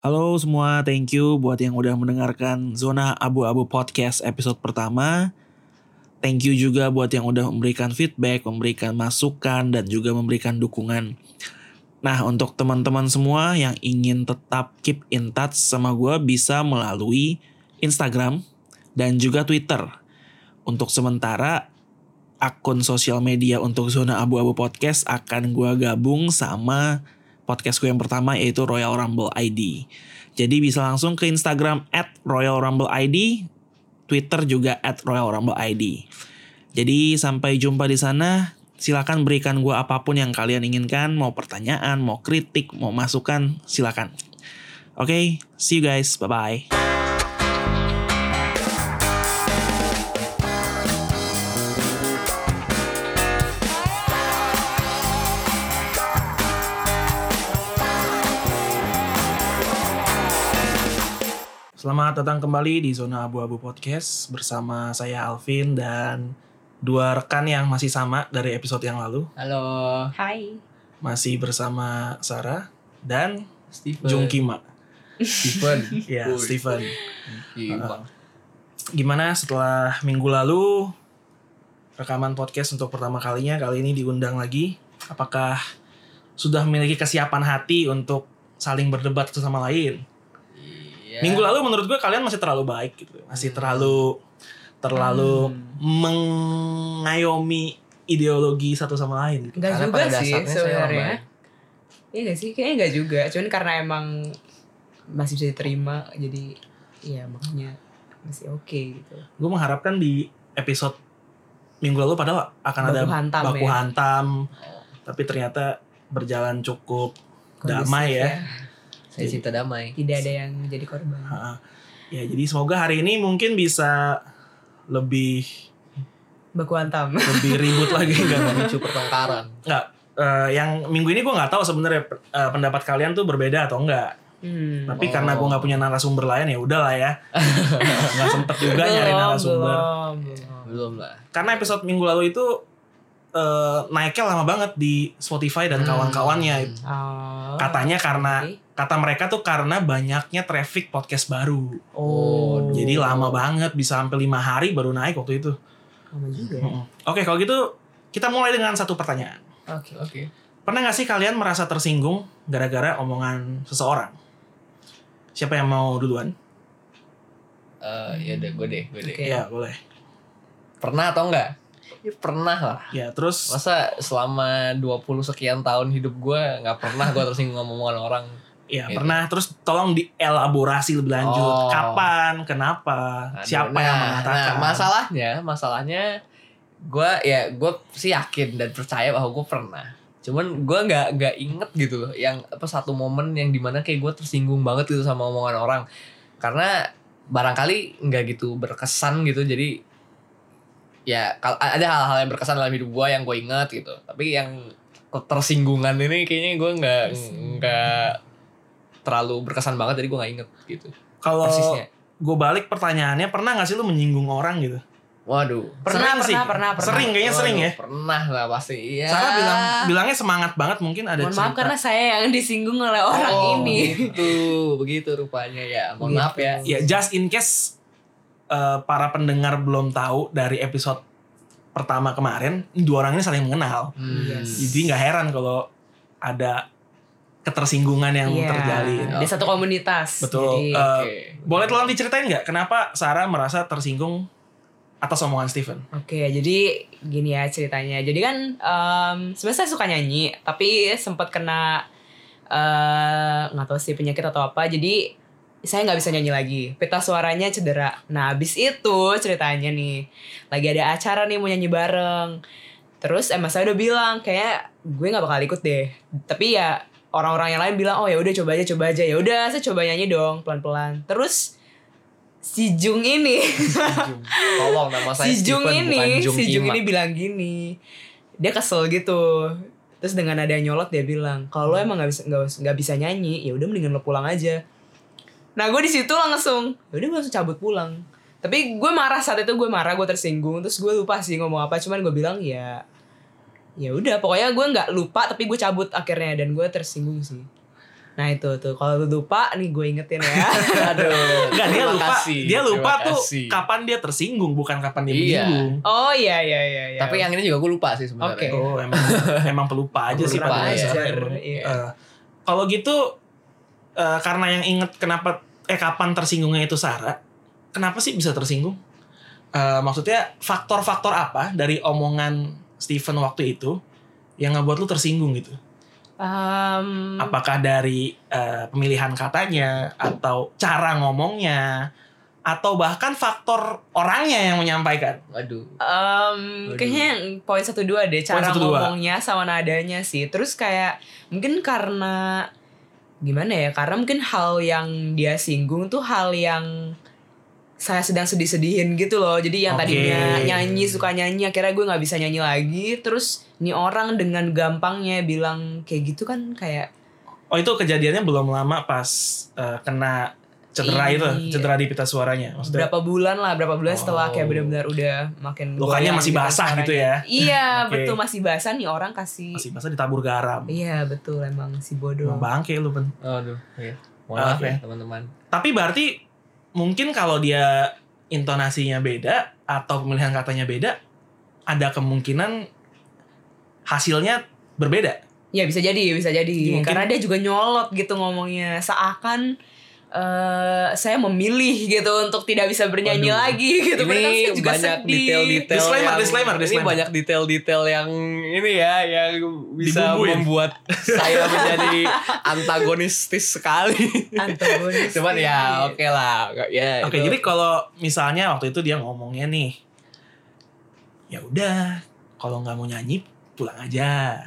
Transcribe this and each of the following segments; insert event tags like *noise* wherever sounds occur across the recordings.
Halo semua, thank you buat yang udah mendengarkan Zona Abu-Abu Podcast episode pertama. Thank you juga buat yang udah memberikan feedback, memberikan masukan, dan juga memberikan dukungan. Nah, untuk teman-teman semua yang ingin tetap keep in touch sama gue bisa melalui Instagram dan juga Twitter. Untuk sementara, akun sosial media untuk Zona Abu-Abu Podcast akan gue gabung sama podcast gue yang pertama yaitu Royal Rumble ID. Jadi bisa langsung ke Instagram at Royal Rumble ID, Twitter juga at Royal Rumble ID. Jadi sampai jumpa di sana. Silakan berikan gue apa pun yang kalian inginkan, mau pertanyaan, mau kritik, mau masukan, silakan. Oke, okay, see you guys, bye Selamat datang kembali di Zona Abu-Abu Podcast bersama saya Alvin dan dua rekan yang masih sama dari episode yang lalu. Halo, Hai. Masih bersama Sarah dan Steven. Jung Kima. Steven. *laughs* Ya. Steven. Iya, Uh. Gimana setelah minggu lalu rekaman podcast untuk pertama kalinya kali ini diundang lagi? Apakah sudah memiliki kesiapan hati untuk saling berdebat satu sama lain? Iya. Minggu lalu menurut gue kalian masih terlalu baik gitu. Masih terlalu terlalu mengayomi ideologi satu sama lain gitu. Enggak Karena juga pada sih sebenarnya. Iya gak sih? Kayaknya enggak juga. Cuman karena emang masih bisa diterima jadi ya makanya masih oke gitu. Gue mengharapkan di episode minggu lalu padahal akan ada Baku hantam baku ya. hantam, tapi ternyata berjalan cukup Kondusif damai ya. Saya cinta damai. Tidak ada yang jadi korban. Ha, Ya jadi semoga hari ini mungkin bisa lebih Baku hantam. *laughs* lebih ribut lagi enggak Memicu pertengkaran. Nggak, eh, yang minggu ini gue nggak tahu sebenarnya eh, pendapat kalian tuh berbeda atau enggak. Hmm. Tapi Oh. karena gue nggak punya narasumber lain ya udahlah ya. *laughs* Nggak sempet juga nyari Belum, narasumber. belum, belum. Belum lah. Karena episode minggu lalu itu eh, naiknya lama banget di Spotify dan Hmm. kawan-kawannya. Oh, Katanya karena oke. Kata mereka tuh karena banyaknya traffic podcast baru. Oh. Jadi lama banget bisa sampai lima hari baru naik waktu itu. Lama juga. ya. Oke kalau gitu kita mulai dengan satu pertanyaan. Oke. Oke. Pernah gak sih kalian merasa tersinggung gara-gara omongan seseorang? Siapa yang mau duluan? Eh, ya udah gue deh, gue deh. Oke. Ya boleh. Pernah atau enggak? Ya pernah lah. Ya terus Masa selama 20 sekian tahun hidup gue nggak pernah gue tersinggung sama omongan orang. Ya Gitu. pernah terus tolong dielaborasi lebih lanjut. Oh. Kapan? Kenapa? Aduh, Siapa nah, yang mengatakan? Nah, masalahnya, masalahnya gue ya gue sih yakin dan percaya bahwa gue pernah. Cuman gue nggak nggak inget gitu loh yang apa satu momen yang di mana kayak gue tersinggung banget gitu sama omongan orang karena barangkali nggak gitu berkesan gitu jadi ya ada hal-hal yang berkesan dalam hidup gue yang gue inget gitu tapi yang ketersinggungan ini kayaknya gue nggak nggak terlalu berkesan banget jadi gue nggak inget gitu Kalau gue balik pertanyaannya, pernah gak sih lu menyinggung orang gitu? waduh Pernah, Sering sih. pernah, pernah, pernah. Sering kayaknya sering ya. Pernah lah pasti. Iya. Sarah bilang bilangnya semangat banget mungkin ada Mohon maaf karena saya yang disinggung oleh orang oh, ini. Begitu, begitu rupanya ya. Mohon maaf ya. Ya just in case eh, para pendengar belum tahu dari episode pertama kemarin, dua orang ini saling mengenal. Hmm. Yes. Jadi nggak heran kalau ada ketersinggungan yang Iya, terjalin. Di satu komunitas. Betul. Jadi, Eh, Oke. Boleh tolong diceritain nggak kenapa Sarah merasa tersinggung atas omongan Steven? Oke, jadi gini ya ceritanya. Jadi kan em, sebenarnya saya suka nyanyi, tapi sempat kena eh, nggak tahu sih penyakit atau apa. Jadi saya nggak bisa nyanyi lagi. Pita suaranya cedera. Nah, habis itu ceritanya nih, lagi ada acara nih mau nyanyi bareng. Terus emang saya udah bilang kayak gue nggak bakal ikut deh. Tapi ya orang-orang yang lain bilang oh ya udah coba aja coba aja ya udah saya coba nyanyi dong pelan-pelan. Terus si Jung ini. Tolong nama saya si Jung Stephen, ini Jung si Jung Kima. ini bilang gini dia kesel gitu terus dengan ada yang nyolot dia bilang kalau lo emang nggak bisa nggak bisa nyanyi ya udah mendingan lo pulang aja nah gue di situ langsung ya udah gue langsung cabut pulang tapi gue marah saat itu gue marah gue tersinggung terus gue lupa sih ngomong apa cuman gue bilang ya ya udah pokoknya gue nggak lupa tapi gue cabut akhirnya dan gue tersinggung sih Nah itu tuh kalau lu lupa nih gue ingetin ya. *laughs* Aduh. Enggak dia lupa. kasih, Dia lupa terima tuh kasih. kapan dia tersinggung bukan kapan dia Iya. menyinggung. oh iya iya iya. iya. Tapi yang ini juga gue lupa sih sebenarnya. Oke. Oh emang emang pelupa aja sih emang. iya. Eh, kalau gitu eh, karena yang inget kenapa eh kapan tersinggungnya itu Sarah, kenapa sih bisa tersinggung? Eh, maksudnya faktor-faktor apa dari omongan Steven waktu itu yang ngebuat lu tersinggung gitu? Em, Apakah dari eh, pemilihan katanya atau cara ngomongnya atau bahkan faktor orangnya yang menyampaikan? Waduh. em, Waduh. kayaknya yang poin satu dua deh cara satu dua. ngomongnya sama nadanya sih. Terus kayak mungkin karena gimana ya? Karena mungkin hal yang dia singgung tuh hal yang saya sedang sedih-sedihin gitu loh. Jadi yang Oke. tadinya nyanyi suka nyanyi akhirnya gue nggak bisa nyanyi lagi. Terus nih orang dengan gampangnya bilang kayak gitu kan kayak Oh itu kejadiannya belum lama pas eh, kena cedera Iya. itu, cedera di pita suaranya. Maksudnya berapa bulan lah, berapa bulan setelah Oh. kayak benar-benar udah makin Lukanya masih gitu kan basah gitu suaranya. ya? Iya *laughs* Oke. betul masih basah nih orang kasih. masih masa ditabur garam. Iya betul emang si bodoh. Emang bangke lu pen. Aduh. Iya. Mohon maaf ya teman-teman. Tapi berarti mungkin kalau dia intonasinya beda atau pemilihan katanya beda, ada kemungkinan hasilnya berbeda. Ya bisa jadi, bisa jadi. Mungkin- Karena dia juga nyolot gitu ngomongnya seakan eh saya memilih gitu untuk tidak bisa bernyanyi Waduh. lagi gitu. Ini saya juga banyak sedih. detail-detail Disclaimer, yang, disclaimer, ini disclaimer. banyak detail-detail yang ini ya yang bisa Dibumbuin. membuat saya menjadi antagonistis sekali. Antagonis. Cuman ya oke lah, ya. Oke, itu. jadi kalau misalnya waktu itu dia ngomongnya nih, ya udah, kalau nggak mau nyanyi pulang aja.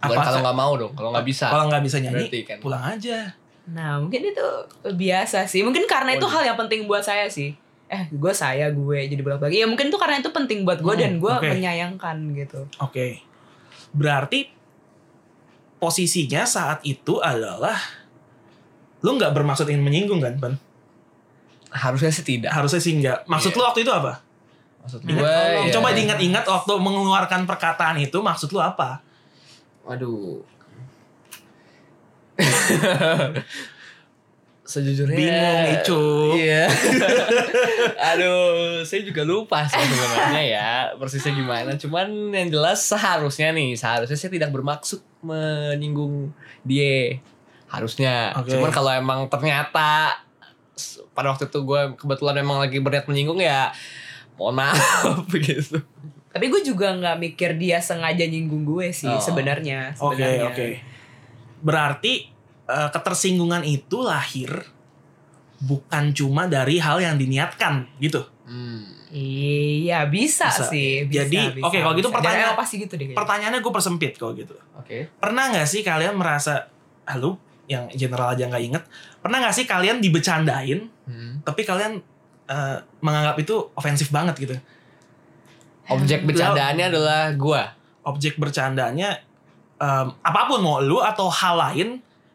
Bukan kalau nggak mau dong, kalau nggak bisa. kalau nggak bisa nyanyi, Berarti kan. pulang aja. Nah mungkin itu biasa sih. Mungkin karena itu Waduh. hal yang penting buat saya sih. Eh gue saya gue jadi bolak balik. Ya mungkin itu karena itu penting buat gue Hmm, dan gue oke. menyayangkan gitu. Oke. Berarti posisinya saat itu adalah lu nggak bermaksud ingin menyinggung kan, Pan? Harusnya sih tidak. Harusnya sih nggak. Maksud Iya. lu waktu itu apa? Maksud Ingat- gue ya. Coba diingat-ingat waktu mengeluarkan perkataan itu maksud lu apa? Waduh. *laughs* Sejujurnya Bingung, Icu. Iya. *laughs* Aduh, saya juga lupa sih sebenarnya ya persisnya gimana. Cuman yang jelas seharusnya nih, seharusnya saya tidak bermaksud menyinggung dia. Harusnya. Oke. Cuman kalau emang ternyata pada waktu itu gue kebetulan memang lagi berniat menyinggung ya mohon maaf *laughs* gitu. Tapi gue juga nggak mikir dia sengaja nyinggung gue sih Oh. sebenarnya. Oke, sebenarnya. oke. Berarti eh, ketersinggungan itu lahir bukan cuma dari hal yang diniatkan gitu. Hmm. Iya bisa, Bisa. sih. Bisa, Jadi, oke, kalau gitu bisa. pertanyaan- Dan pasti gitu deh. kayaknya. Pertanyaannya gue persempit kalau gitu. Oke. Pernah nggak sih kalian merasa, halo, yang general aja nggak inget, pernah nggak sih kalian dibecandain, Hmm. tapi kalian eh, menganggap itu ofensif banget gitu? Objek bercandaannya adalah gua. Objek bercandanya em, apa pun mau lu atau hal lain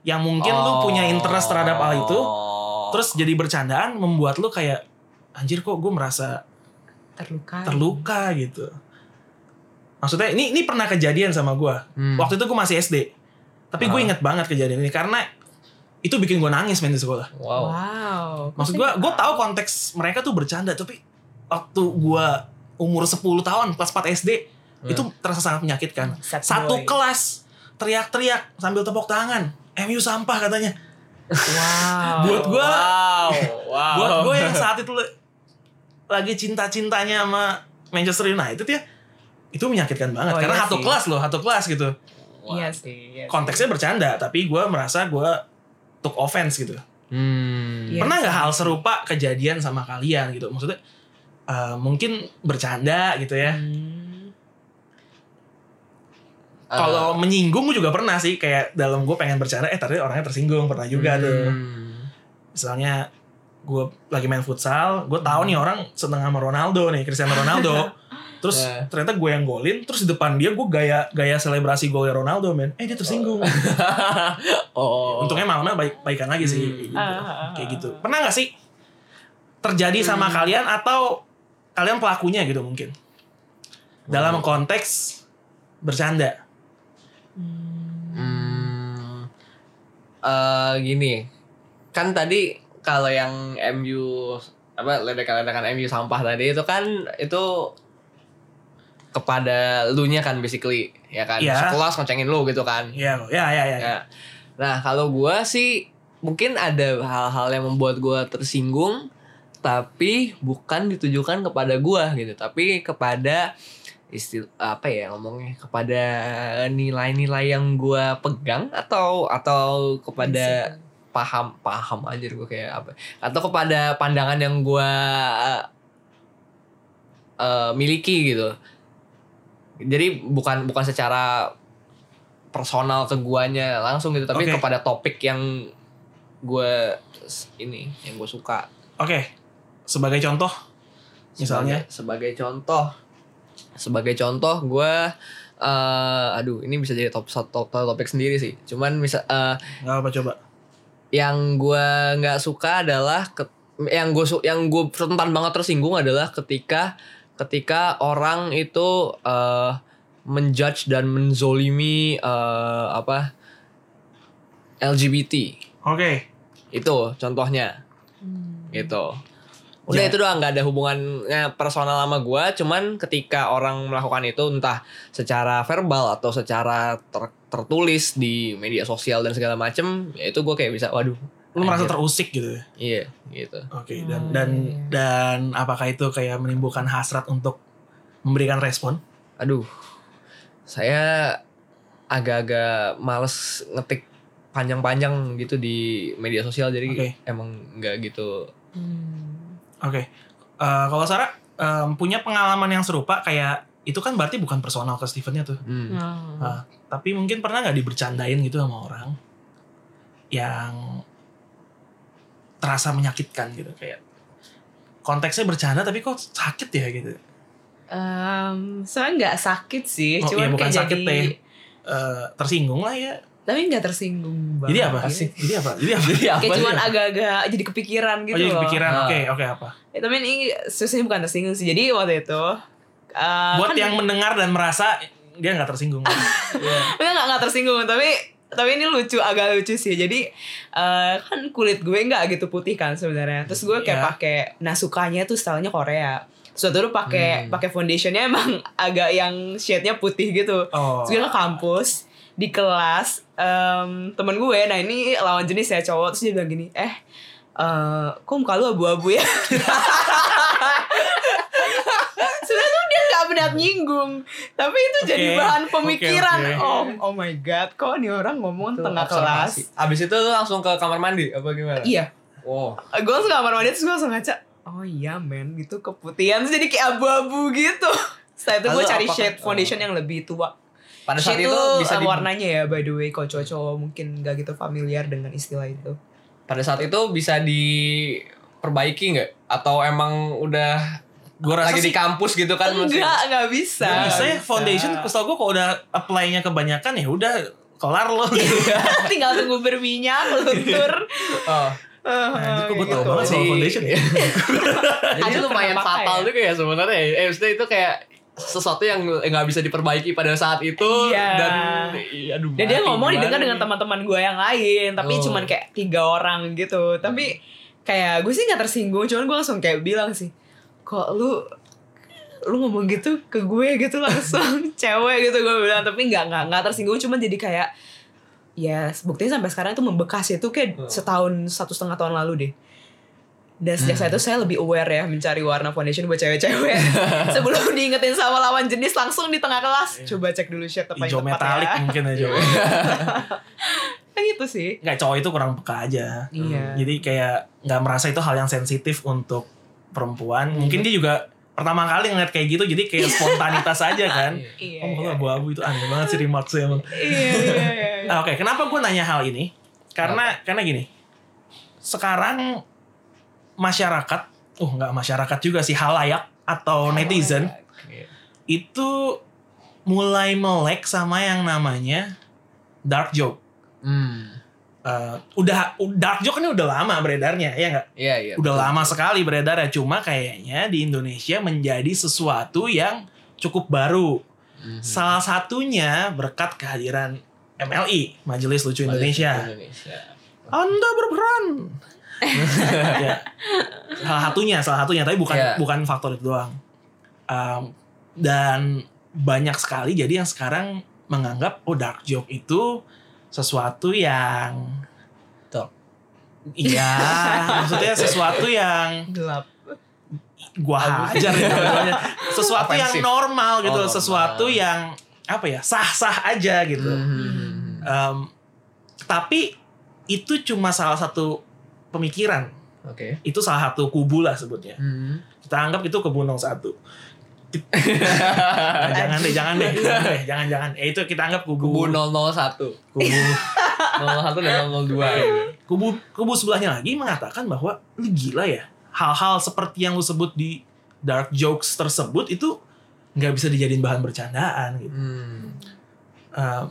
yang mungkin lu punya interest terhadap hal itu, Oh. terus jadi bercandaan membuat lu kayak anjir kok gue merasa terluka. terluka gitu. Maksudnya ini ini pernah kejadian sama gue. Hmm. Waktu itu gue masih SD. Tapi gue inget banget kejadian ini karena itu bikin gue nangis main di sekolah. Wow. Wow. Maksud gue, gue tahu konteks mereka tuh bercanda, tapi waktu gue umur 10 tahun, kelas 4 SD, Hmm. itu terasa sangat menyakitkan. Sad Satu boy. kelas teriak-teriak sambil tepuk tangan. MU sampah katanya. Wow. *laughs* Buat gue, Wow. *laughs* Wow. buat gue yang saat itu lagi cinta-cintanya sama Manchester United ya, itu menyakitkan banget. Oh, Karena iya satu sih. kelas loh, satu kelas gitu. Iya sih. iya sih. Konteksnya bercanda, tapi gue merasa gue took offense gitu. Hmm. Iya Pernah nggak sih. hal serupa kejadian sama kalian gitu? Maksudnya eh, mungkin bercanda gitu ya. Hmm. Ah. Kalau menyinggung gue juga pernah sih kayak dalam gue pengen bercanda, eh tadi orangnya tersinggung pernah juga tuh. Hmm. Misalnya gue lagi main futsal, gue tahu nih orang seneng sama Ronaldo nih, Cristiano Ronaldo. *laughs* Terus Eh. ternyata gue yang golin, terus di depan dia gue gaya gaya selebrasi golnya Ronaldo men. Eh dia tersinggung. *laughs* oh. Untungnya malamnya baik baikan lagi sih. Hmm. Kayak gitu. Ah, ah, ah. Kayak gitu. Pernah gak sih terjadi sama Hmm. kalian atau kalian pelakunya gitu mungkin? Dalam konteks bercanda. Hmm. Hmm. eh gini. Kan tadi kalau yang MU apa ledekan-ledekan MU sampah tadi itu kan itu kepada lu nya kan basically ya kan Iya. sekelas ngecengin lu gitu kan Ya, ya, ya, ya. Ya. Nah, kalau gua sih mungkin ada hal-hal yang membuat gua tersinggung tapi bukan ditujukan kepada gua gitu, tapi kepada istil apa ya ngomongnya kepada nilai-nilai yang gua pegang atau atau kepada paham paham aja gue kayak apa. Atau kepada pandangan yang gua eh, miliki gitu. Jadi bukan bukan secara personal ke guanya langsung gitu tapi Oke. kepada topik yang gue ini yang gue suka. Oke. Sebagai contoh, misalnya. Sebagai, sebagai contoh sebagai contoh gue eh aduh ini bisa jadi top top, top topik sendiri sih cuman misal eh, nggak apa coba. yang gue nggak suka adalah ke- yang gue yang gue rentan banget tersinggung adalah ketika ketika orang itu eh, menjudge dan menzolimi eh, apa LGBT Oke. itu contohnya Hmm. gitu udah Ya. itu doang nggak ada hubungannya personal sama gue cuman ketika orang melakukan itu entah secara verbal atau secara ter- tertulis di media sosial dan segala macem ya itu gue kayak bisa waduh Lu merasa terusik gitu. ya? iya gitu Oke, Oh, dan dan iya. dan apakah itu kayak menimbulkan hasrat untuk memberikan respon? aduh saya agak-agak males ngetik panjang-panjang gitu di media sosial jadi Oke. emang nggak gitu Hmm. Oke. Eh, kalau Sarah em, punya pengalaman yang serupa kayak itu kan berarti bukan personal ke Stevennya tuh. hmm. Oh. Ah, tapi mungkin pernah nggak dibercandain gitu sama orang yang terasa menyakitkan gitu kayak konteksnya bercanda tapi kok sakit ya gitu. Um, sebenarnya nggak sakit sih, Oh, cuman iya, bukan kayak sakit, jadi, Teh. Eh, tersinggung lah ya. Tapi nggak tersinggung banget. Jadi apa sih? Jadi apa? Jadi apa? jadi apa Kayak cuman agak-agak jadi kepikiran gitu oh, jadi kepikiran. Ah. Oke, oke apa? Ya, tapi ini sebenarnya bukan tersinggung sih. Jadi waktu itu uh, Buat kan, yang mendengar dan merasa dia nggak tersinggung. *laughs* Iya. Enggak, enggak, enggak tersinggung tapi tapi ini lucu agak lucu sih jadi eh, kan kulit gue nggak gitu putih kan sebenarnya terus gue kayak Iya. pakai nah sukanya tuh stylenya Korea suatu tuh pakai Hmm. pakai foundationnya emang *laughs* agak yang shade-nya putih gitu Oh. terus gue ke kampus di kelas em, temen gue nah ini lawan jenis ya cowok terus dia bilang gini eh eh, kok muka lu abu-abu ya *laughs* sebenarnya tuh dia nggak benar nyinggung tapi itu jadi Oke, bahan pemikiran oke. oh oh my god kok nih orang ngomong Itu tengah observasi. kelas Abis itu lu langsung ke kamar mandi apa gimana? iya Oh. gue langsung ke kamar mandi terus gue langsung ngaca oh iya men gitu keputihan terus jadi kayak abu-abu gitu setelah itu gue cari shade foundation oh. yang lebih tua Pada saat itu tuh, bisa di, warnanya ya by the way kalau cowok-cowok mungkin gak gitu familiar dengan istilah itu pada saat itu bisa diperbaiki nggak? Atau emang udah Gue rasa lagi sih di kampus gitu kan enggak enggak bisa Gak bisa ya Nggak foundation bisa. Kesel gue kalau udah apply-nya kebanyakan ya udah kelar loh *laughs* gitu. tinggal tunggu berminyak luntur *laughs* Oh. Nah, itu kok gue tau gitu. banget soal foundation ya. *laughs* Jadi lumayan fatal ya? juga ya sebenarnya. Eh, maksudnya itu kayak sesuatu yang nggak bisa diperbaiki pada saat itu Iya. dan iya, aduh Dan dia ngomong didengar dengan teman-teman gue yang lain, tapi Oh. cuman kayak tiga orang gitu. Tapi kayak gue sih nggak tersinggung, cuman gue langsung kayak bilang sih, kok lu lu ngomong gitu ke gue gitu langsung *laughs* cewek gitu gue bilang tapi nggak nggak nggak tersinggung cuman jadi kayak ya buktinya sampai sekarang itu membekas itu kayak Hmm. setahun satu setengah tahun lalu deh dan sejak Hmm. saat itu saya lebih aware ya mencari warna foundation buat cewek-cewek *laughs* sebelum diingetin sama lawan jenis langsung di tengah kelas coba cek dulu shade apa Hijau metalik ya mungkin aja. *laughs* Kayak gitu sih Nggak cowok itu kurang peka aja. Iya. Jadi kayak nggak merasa itu hal yang sensitif untuk perempuan. Mungkin dia juga pertama kali ngeliat kayak gitu jadi kayak *laughs* spontanitas aja kan. Iya, Oh, iya. abu-abu itu aneh banget sih remarksnya emang. Iya, iya, iya. Nah, Oke, kenapa gue nanya hal ini? Karena karena gini, sekarang masyarakat, uh nggak masyarakat juga sih halayak atau netizen Iya. itu mulai melek sama yang namanya dark joke. Hmm. Eh, udah dark joke ini udah lama beredarnya, ya nggak? Iya, iya. Udah betul. lama sekali beredarnya. Cuma kayaknya di Indonesia menjadi sesuatu yang cukup baru. Mhm. Salah satunya berkat kehadiran MLI, Majelis Lucu Indonesia. Indonesia. Anda berperan. *laughs* ya. Salah satunya, salah satunya, tapi bukan Iya. bukan faktor itu doang. Um, dan banyak sekali jadi yang sekarang menganggap oh dark joke itu sesuatu yang Dark. Iya, *laughs* maksudnya sesuatu yang Gelap. gua hajar ya sesuatu yang Ofensif. normal gitu, Oh, normal. sesuatu yang apa ya sah-sah aja gitu. Hmm. Um, tapi itu cuma salah satu pemikiran. Oke. Itu salah satu kubu lah sebutnya. Hmm. Kita anggap itu kubu 01. *laughs* Nah, jangan deh, jangan deh, jangan deh, jangan jangan. Ya itu kita anggap kubu Kubu 001. kubu *laughs* 01 dan 02 gitu. kubu kubu sebelahnya lagi mengatakan bahwa lu gila ya. Hal-hal seperti yang lu sebut di dark jokes tersebut itu nggak bisa dijadiin bahan bercandaan gitu. Hmm. Uh,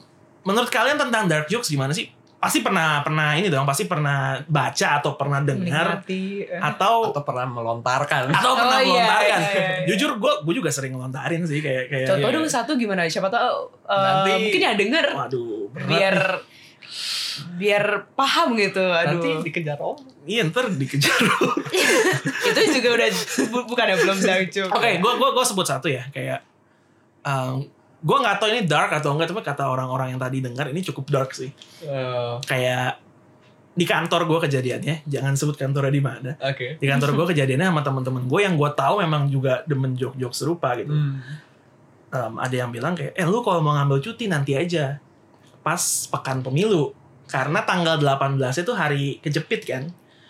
menurut kalian tentang dark jokes gimana sih? Pasti pernah pernah ini dong, pasti pernah baca atau pernah dengar Menikmati. atau Atau pernah melontarkan. atau pernah Oh, iya, melontarkan. iya, iya, iya. Jujur gue gue juga sering ngelontarin sih kayak kayak Contoh kayak- dong satu gimana? Siapa tahu uh, Nanti- mungkin yang denger Waduh, berat. biar biar paham gitu. Aduh. Nanti dikejar om. Iya ntar dikejar. *laughs* itu juga udah bu- bukan ya belum joke. *laughs* Oke, gue gue gue sebut satu ya kayak um, gue nggak tahu ini dark atau enggak tapi kata orang-orang yang tadi dengar ini cukup dark sih. Oh, Kayak di kantor gue kejadiannya, jangan sebut kantornya di mana. Oke. Di kantor gue kejadiannya sama teman-teman gue yang gue tahu memang juga demen jok-jok serupa gitu. Hmm. Um, ada yang bilang kayak, eh lu kalau mau ngambil cuti nanti aja pas pekan pemilu. Karena tanggal 18 itu hari kejepit kan.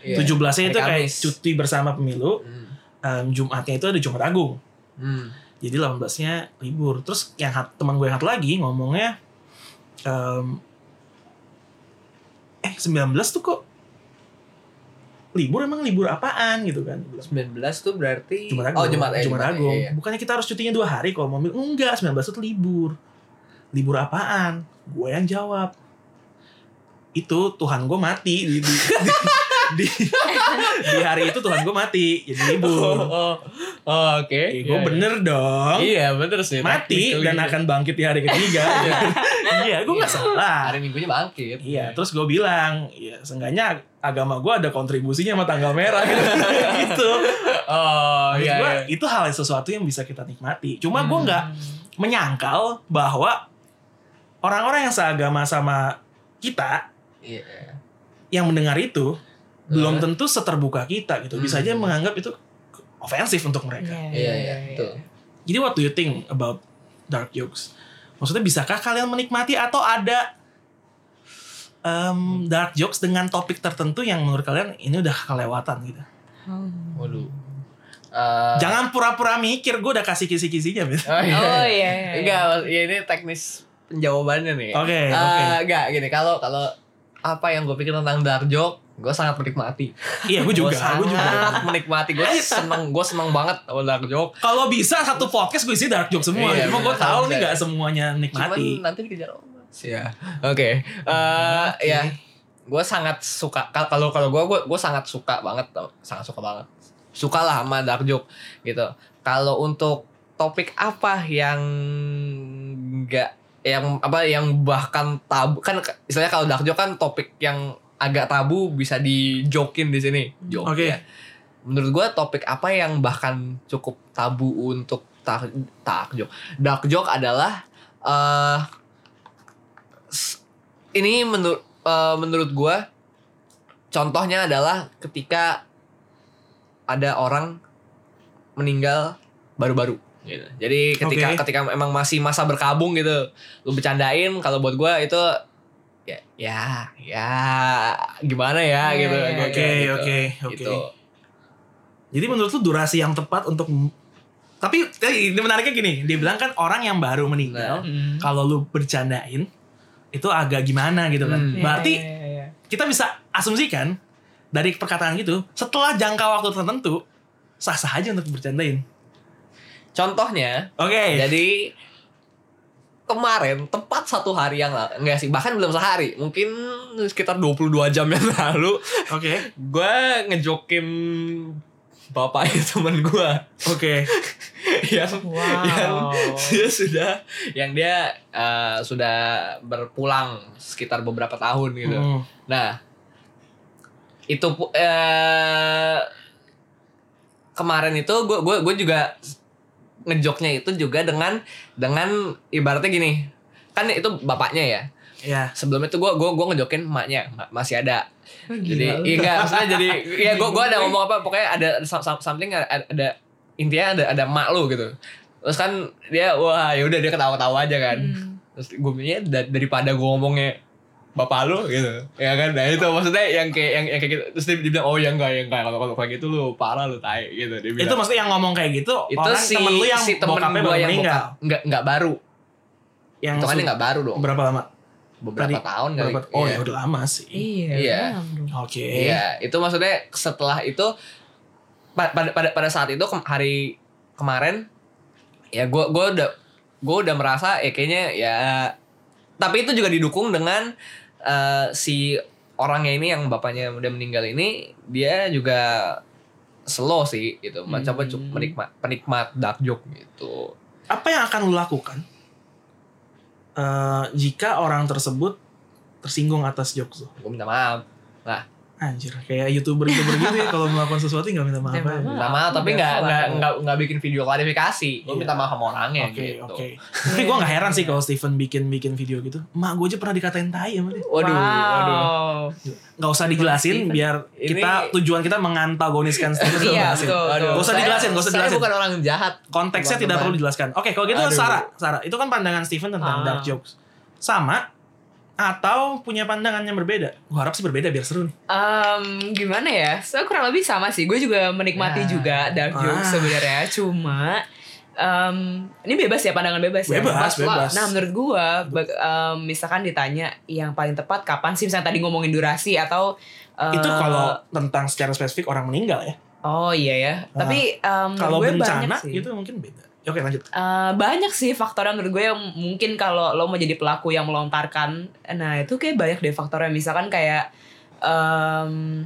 Iya. 17-nya itu Hari kayak cuti bersama pemilu. Hmm. Um, Jumatnya itu ada Jumat Agung. Hmm. Jadi 18-nya libur. Terus yang hat- teman gue yang satu lagi ngomongnya em, eh 19 tuh kok libur emang libur apaan gitu kan. Dia bilang, 19 tuh berarti Jumat Agung. Oh, Jumat, eh, Jumat Jumat, Agung. iya, iya. Bukannya kita harus cutinya dua hari kalau mau. Enggak, 19 itu libur. Libur apaan? Gue yang jawab. Itu Tuhan gue mati di, di, di, di- *laughs* *laughs* di hari itu Tuhan gue mati jadi libur. Oh, oh, oke. Eh, gue Iya, bener dong. Iya, bener sih. mati dan akan bangkit di hari ketiga. *laughs* iya, gue nggak Iya. salah. Hari Minggunya bangkit. Iya, terus gue bilang, ya seenggaknya agama gue ada kontribusinya sama tanggal merah gitu. *laughs* gitu. Oh, Maksud iya. gua, iya. itu hal yang sesuatu yang bisa kita nikmati. Cuma gue Hmm. nggak menyangkal bahwa orang-orang yang seagama sama kita Iya. yang mendengar itu belum Eh. tentu seterbuka kita gitu. Bisa aja Hmm. menganggap itu ofensif untuk mereka. Iya, iya, betul. Jadi what do you think about dark jokes? Maksudnya bisakah kalian menikmati atau ada em, dark jokes dengan topik tertentu yang menurut kalian ini udah kelewatan gitu? Waduh. Eh, Jangan pura-pura mikir, gue udah kasih kisi-kisinya. Oh, iya. Oh iya. iya. Enggak, ya ini teknis penjawabannya nih. Oke, Eh, oke. enggak gini, kalau kalau apa yang gue pikir tentang dark joke, gue sangat menikmati. Iya, gue juga, gue juga. sangat menikmati. Gue seneng, gue seneng banget sama dark joke. Kalau bisa satu podcast gue isi dark joke semua. Iya, Cuma gue tahu nih gak semuanya nikmati. Cuman nanti dikejar omas. Ya. Oke. Eh, ya. Gue sangat suka kal- kalau kalau gue gue gue sangat suka banget sangat suka banget suka lah sama dark joke gitu kalau untuk topik apa yang enggak yang apa yang bahkan tabu kan istilahnya kalau dark joke kan topik yang agak tabu bisa dijokin di sini joke Oke. ya. menurut gue topik apa yang bahkan cukup tabu untuk dark, dark joke dark joke adalah eh s- ini menurut menurut gue contohnya adalah ketika ada orang meninggal baru-baru gitu. Jadi ketika Oke. ketika emang masih masa berkabung gitu, lu bercandain kalau buat gue itu ya ya ya gimana ya Iya, gitu. iya, Oke, kayak gitu. oke, oke. Gitu. Jadi menurut lu durasi yang tepat untuk tapi ini menariknya gini, dia bilang kan orang yang baru meninggal, Hmm. kalau lu bercandain itu agak gimana gitu kan. Hmm. Berarti Iya, iya, iya. kita bisa asumsikan dari perkataan gitu, setelah jangka waktu tertentu sah-sah aja untuk bercandain. Contohnya Oke. Jadi kemarin tepat satu hari yang lalu enggak sih bahkan belum sehari mungkin sekitar 22 jam yang *laughs* lalu Oke. gue ngejokin bapaknya *laughs* temen gue Oke. *laughs* yang Wow. yang dia sudah yang dia eh, sudah berpulang sekitar beberapa tahun gitu. Hmm. Nah, itu eh kemarin itu gue gue gue juga ngejoknya itu juga dengan dengan ibaratnya gini. Kan itu bapaknya ya? Ya. sebelum itu gue gue gue ngejokin emaknya ma- masih ada. Gila jadi iya enggak maksudnya jadi *laughs* ya gue gue ada ngomong apa pokoknya ada some- some- something ada, ada intinya ada ada emak lu gitu. Terus kan dia wah ya udah dia ketawa-tawa aja kan. Hmm. terus gue da- daripada gue ngomongnya bapak lu gitu ya kan nah itu maksudnya yang kayak yang, yang kayak gitu terus dia, dia bilang oh ya enggak ya enggak kalau kalau kayak gitu lu parah lu tai gitu dia bilang Itu maksudnya yang ngomong kayak gitu itu orang si temen lu yang si temen bokapnya gue yang meninggal. enggak enggak baru Yang itu kan su- nggak baru dong berapa lama? beberapa Tadi- tahun kali Berapa- Oh Iya. ya udah lama sih. Iya. Iya. Oke. Iya, itu maksudnya setelah itu pa- pada pada pada saat itu hari kemarin ya gue gue udah gue udah merasa ya kayaknya ya tapi itu juga didukung dengan eh, si orangnya ini yang bapaknya udah meninggal ini dia juga slow sih gitu mencoba Hmm. menikmat penikmat dark joke gitu Apa yang akan lu lakukan eh, jika orang tersebut tersinggung atas jokes lu? gue minta maaf Anjir, kayak youtuber-youtuber gitu ya kalau melakukan sesuatu nggak minta maaf Minta aja. maaf. minta maaf tapi udah nggak nggak nggak nggak bikin video klarifikasi gue Iya. minta maaf sama orangnya Oke, gitu oke. *laughs* Tapi gue gak heran sih kalau Steven bikin bikin video gitu. Mak gue aja pernah dikatain tai sama dia. waduh waduh wow. Gak usah dijelasin Steven. biar Ini- kita tujuan kita mengantagoniskan Steven. Gak Iya, betul. Gak usah saya- dijelasin, gak usah saya dijelasin. bukan orang jahat. Konteksnya tidak perlu dijelaskan. Oke, kalau gitu. Sarah, Sarah, itu kan pandangan Steven tentang Ah. dark jokes. Sama atau punya pandangan yang berbeda? Gue harap sih berbeda biar seru nih. Em, gimana ya? So kurang lebih sama sih. Gue juga menikmati Ya. juga dark jokes Ah. sebenarnya. Cuma em, ini bebas ya pandangan bebas ya. Bebas, bebas. Nah menurut gue, misalkan ditanya yang paling tepat kapan sih? Misalnya tadi ngomongin durasi atau eh, itu kalau tentang secara spesifik orang meninggal ya. Oh iya ya. Tapi em, Kalau gue bencana banyak sih. gitu mungkin beda. Oke lanjut. Eh, banyak sih faktornya menurut gue yang mungkin kalau lo mau jadi pelaku yang melontarkan nah itu kayak banyak deh faktornya misalkan kayak em,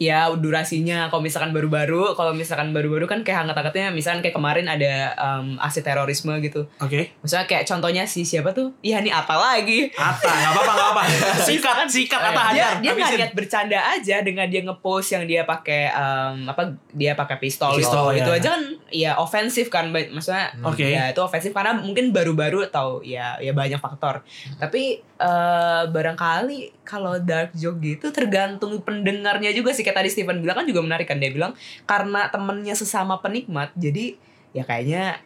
ya durasinya kalau misalkan baru-baru kalau misalkan baru-baru kan kayak hangat-hangatnya misalkan kayak kemarin ada em, aksi terorisme gitu Oke. misalnya kayak contohnya si siapa tuh ya ini apa lagi Ata, nggak apa-apa, nggak apa. Sikat, sikat Ata dia hajar. dia nggak niat bercanda aja dengan dia ngepost yang dia pakai em, apa dia pakai pistol, Pistol, gitu. itu ya. aja kan ya ofensif kan maksudnya Oke. ya itu ofensif karena mungkin baru-baru atau ya ya banyak faktor tapi eh, barangkali kalau dark joke gitu tergantung pendengarnya juga sih kayak tadi Steven bilang kan juga menarik kan dia bilang karena temennya sesama penikmat jadi ya kayaknya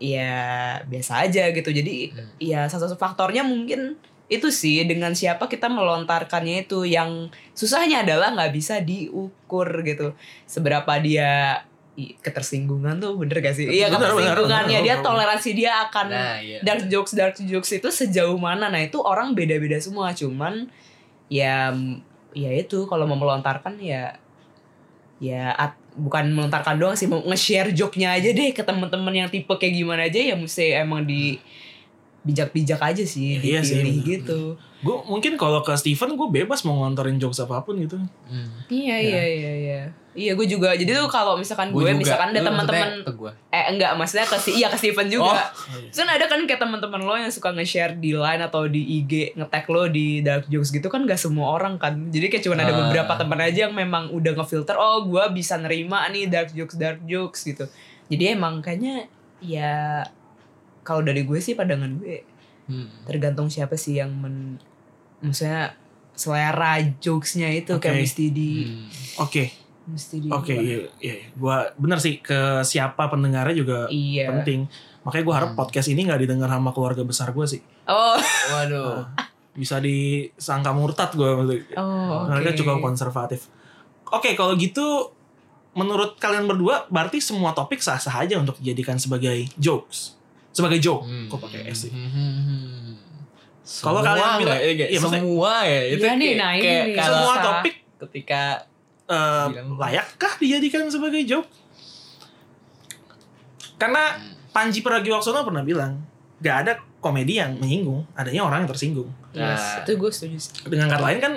ya biasa aja gitu. Jadi Hmm. ya salah satu faktornya mungkin itu sih dengan siapa kita melontarkannya itu. Yang susahnya adalah nggak bisa diukur gitu. Seberapa dia ketersinggungan tuh bener gak sih? Iya ketersinggungannya dia toleransi dia akan Nah, iya. dark jokes dark jokes itu sejauh mana. Nah itu orang beda-beda semua. Cuman ya ya itu kalau mau melontarkan ya ya at- bukan melontarkan doang sih mau nge-share joke-nya aja deh ke teman-teman yang tipe kayak gimana aja ya mesti emang di bijak-bijak aja sih Iya sih, dipilih bener. gitu Gue mungkin kalau ke Steven gue bebas mau ngontorin jokes apa pun gitu. Hmm. iya Ya. iya iya iya iya gue juga jadi tuh kalau misalkan gue, Gua juga. misalkan ada teman-teman eh enggak maksudnya ke si iya ke Steven juga Oh. Terus kan ada kan kayak teman-teman lo yang suka nge-share di line atau di IG nge-tag lo di dark jokes gitu kan gak semua orang kan. Jadi kayak cuma ada Ah. beberapa teman aja yang memang udah ngefilter oh gua bisa nerima nih dark jokes dark jokes gitu. Jadi emang kayaknya ya kalau dari gue sih pandangan gue Hmm. tergantung siapa sih yang men maksudnya selera jokesnya itu kayak Oke. mesti di Hmm. Oke, mesti di oke, iya, iya. Gue bener sih ke siapa pendengarnya juga iya penting. Makanya gue harap Hmm. podcast ini nggak didengar sama keluarga besar gue sih. oh *laughs* Waduh. Bisa disangka murtad gue maksudnya. oh oke Mereka cukup konservatif. Oke, kalau gitu menurut kalian berdua berarti semua topik sah-sah aja untuk dijadikan sebagai jokes. Sebagai joke. Hmm. Kok pakai S sih? Hmm. Kalau kalian bilang-? Iya, iya, maksudnya- semua ya itu Iya nih, kayak- nah ini kayak nih. kalau Semua topik ketika Bilang- layakkah dijadikan sebagai joke? Karena Hmm. Panji Pragiwaksono pernah bilang, gak ada komedi yang menyinggung, adanya orang yang tersinggung. Yes, Nah. itu gue setuju sih. Dengan kata lain kan,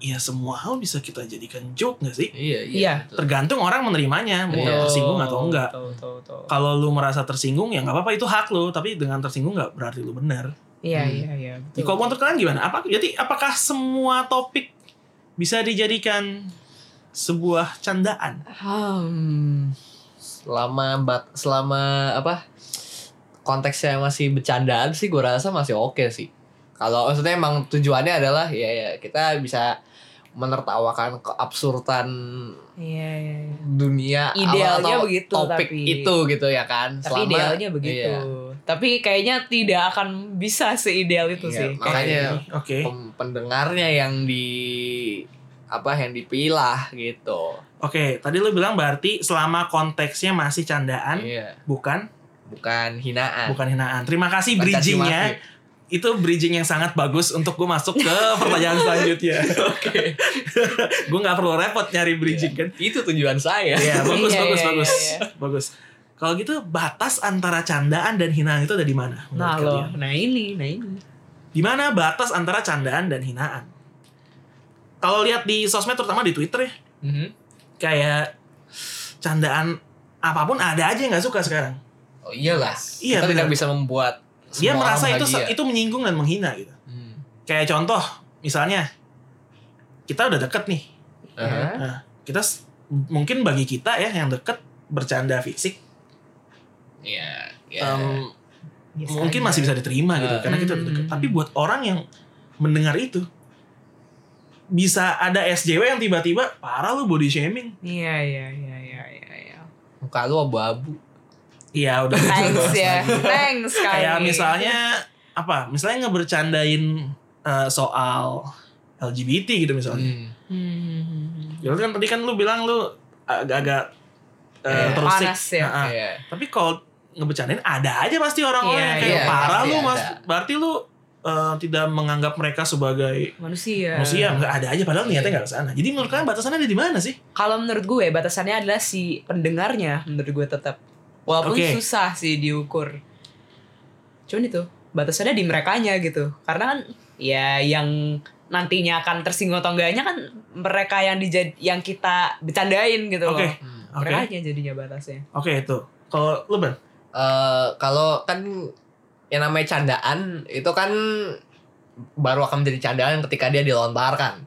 ya semua hal bisa kita jadikan joke gak sih? Iya, Iya. betul. Tergantung orang menerimanya mau Iya. tersinggung atau enggak. Betul, betul, betul. Kalau lu merasa tersinggung ya nggak apa-apa itu hak lu, tapi dengan tersinggung nggak berarti lu benar. Iya, Hmm. iya, iya. Ya, kalau menurut kalian gimana? Apa jadi apakah semua topik bisa dijadikan sebuah candaan? Hmm. Selama bat selama apa? Konteksnya masih bercandaan sih gue rasa masih oke sih. Kalau maksudnya emang tujuannya adalah ya, ya kita bisa menertawakan keabsurdan Iya, iya, iya. dunia Idealnya atau begitu, topik tapi- itu gitu ya kan Tapi Selama- idealnya begitu. iya. Tapi kayaknya tidak akan bisa seideal itu Iya, sih. makanya Oke. pem- pendengarnya yang di apa yang dipilah gitu Oke, tadi lu bilang berarti selama konteksnya masih candaan, iya bukan bukan hinaan bukan hinaan. Terima kasih Bukan bridgingnya. Itu bridging yang sangat bagus untuk gue masuk ke *laughs* pertanyaan selanjutnya. *laughs* Oke. *laughs* gue nggak perlu repot nyari bridging kan. itu tujuan saya Iya, bagus, Iya, bagus, iya, bagus. iya, Bagus. Kalau gitu batas antara candaan dan hinaan itu ada di mana? Nah loh, nah ini, nah ini. Di mana batas antara candaan dan hinaan? Kalau lihat di sosmed terutama di Twitter ya, Mhm. kayak candaan apa pun ada aja yang nggak suka sekarang. oh iyalah Iya, kita tidak benar. bisa membuat Dia semua merasa itu bahagia. itu menyinggung dan menghina gitu. Hmm. Kayak contoh, misalnya kita udah deket nih. Aha. Nah, kita mungkin bagi kita ya yang deket bercanda fisik Iya, iya. em, Yes, mungkin aja. masih bisa diterima gitu Ah. karena kita udah deket. Hmm. Tapi buat orang yang mendengar itu bisa ada SJW yang tiba-tiba parah lu body shaming. Iya, iya, iya, iya, iya, iya. muka lu abu-abu Iya udah Thanks ya. lagi. Thanks sekali. Kayak misalnya apa? Misalnya ngebercandain eh, soal LGBT gitu misalnya. Hmm. Hmm. Ya lu kan tadi kan lu bilang lu agak-agak eh, Iya. terusik. Panas ya. Nah, ah. Iya. Tapi kalau ngebercandain ada aja pasti orang-orang Iya, yang kayak iya, parah lu ada. mas. Berarti lu eh, tidak menganggap mereka sebagai Manusia. manusia nggak ada aja padahal niatnya nggak ke sana. Jadi menurut kalian batasannya ada di mana sih? Kalau menurut gue batasannya adalah si pendengarnya menurut gue tetap. Walaupun Oke. susah sih diukur. Cuman itu batasannya di merekanya gitu. Karena kan ya yang nantinya akan tersinggung atau enggaknya kan mereka yang dijad yang kita bercandain gitu Oke. loh. Hmm. Oke. Mereka aja jadinya batasnya. Oke itu. Kalau lu ban? Eh, kalau kan yang namanya candaan itu kan baru akan menjadi candaan ketika dia dilontarkan.